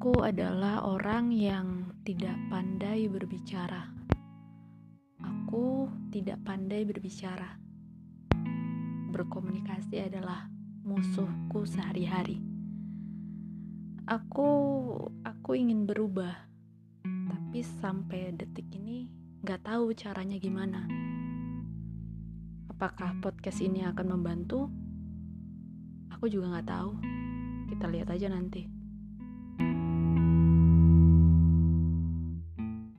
Aku adalah orang yang tidak pandai berbicara. Aku tidak pandai berbicara. Berkomunikasi adalah musuhku sehari-hari. Aku aku ingin berubah, tapi sampai detik ini nggak tahu caranya gimana. Apakah podcast ini akan membantu? Aku juga nggak tahu. Kita lihat aja nanti.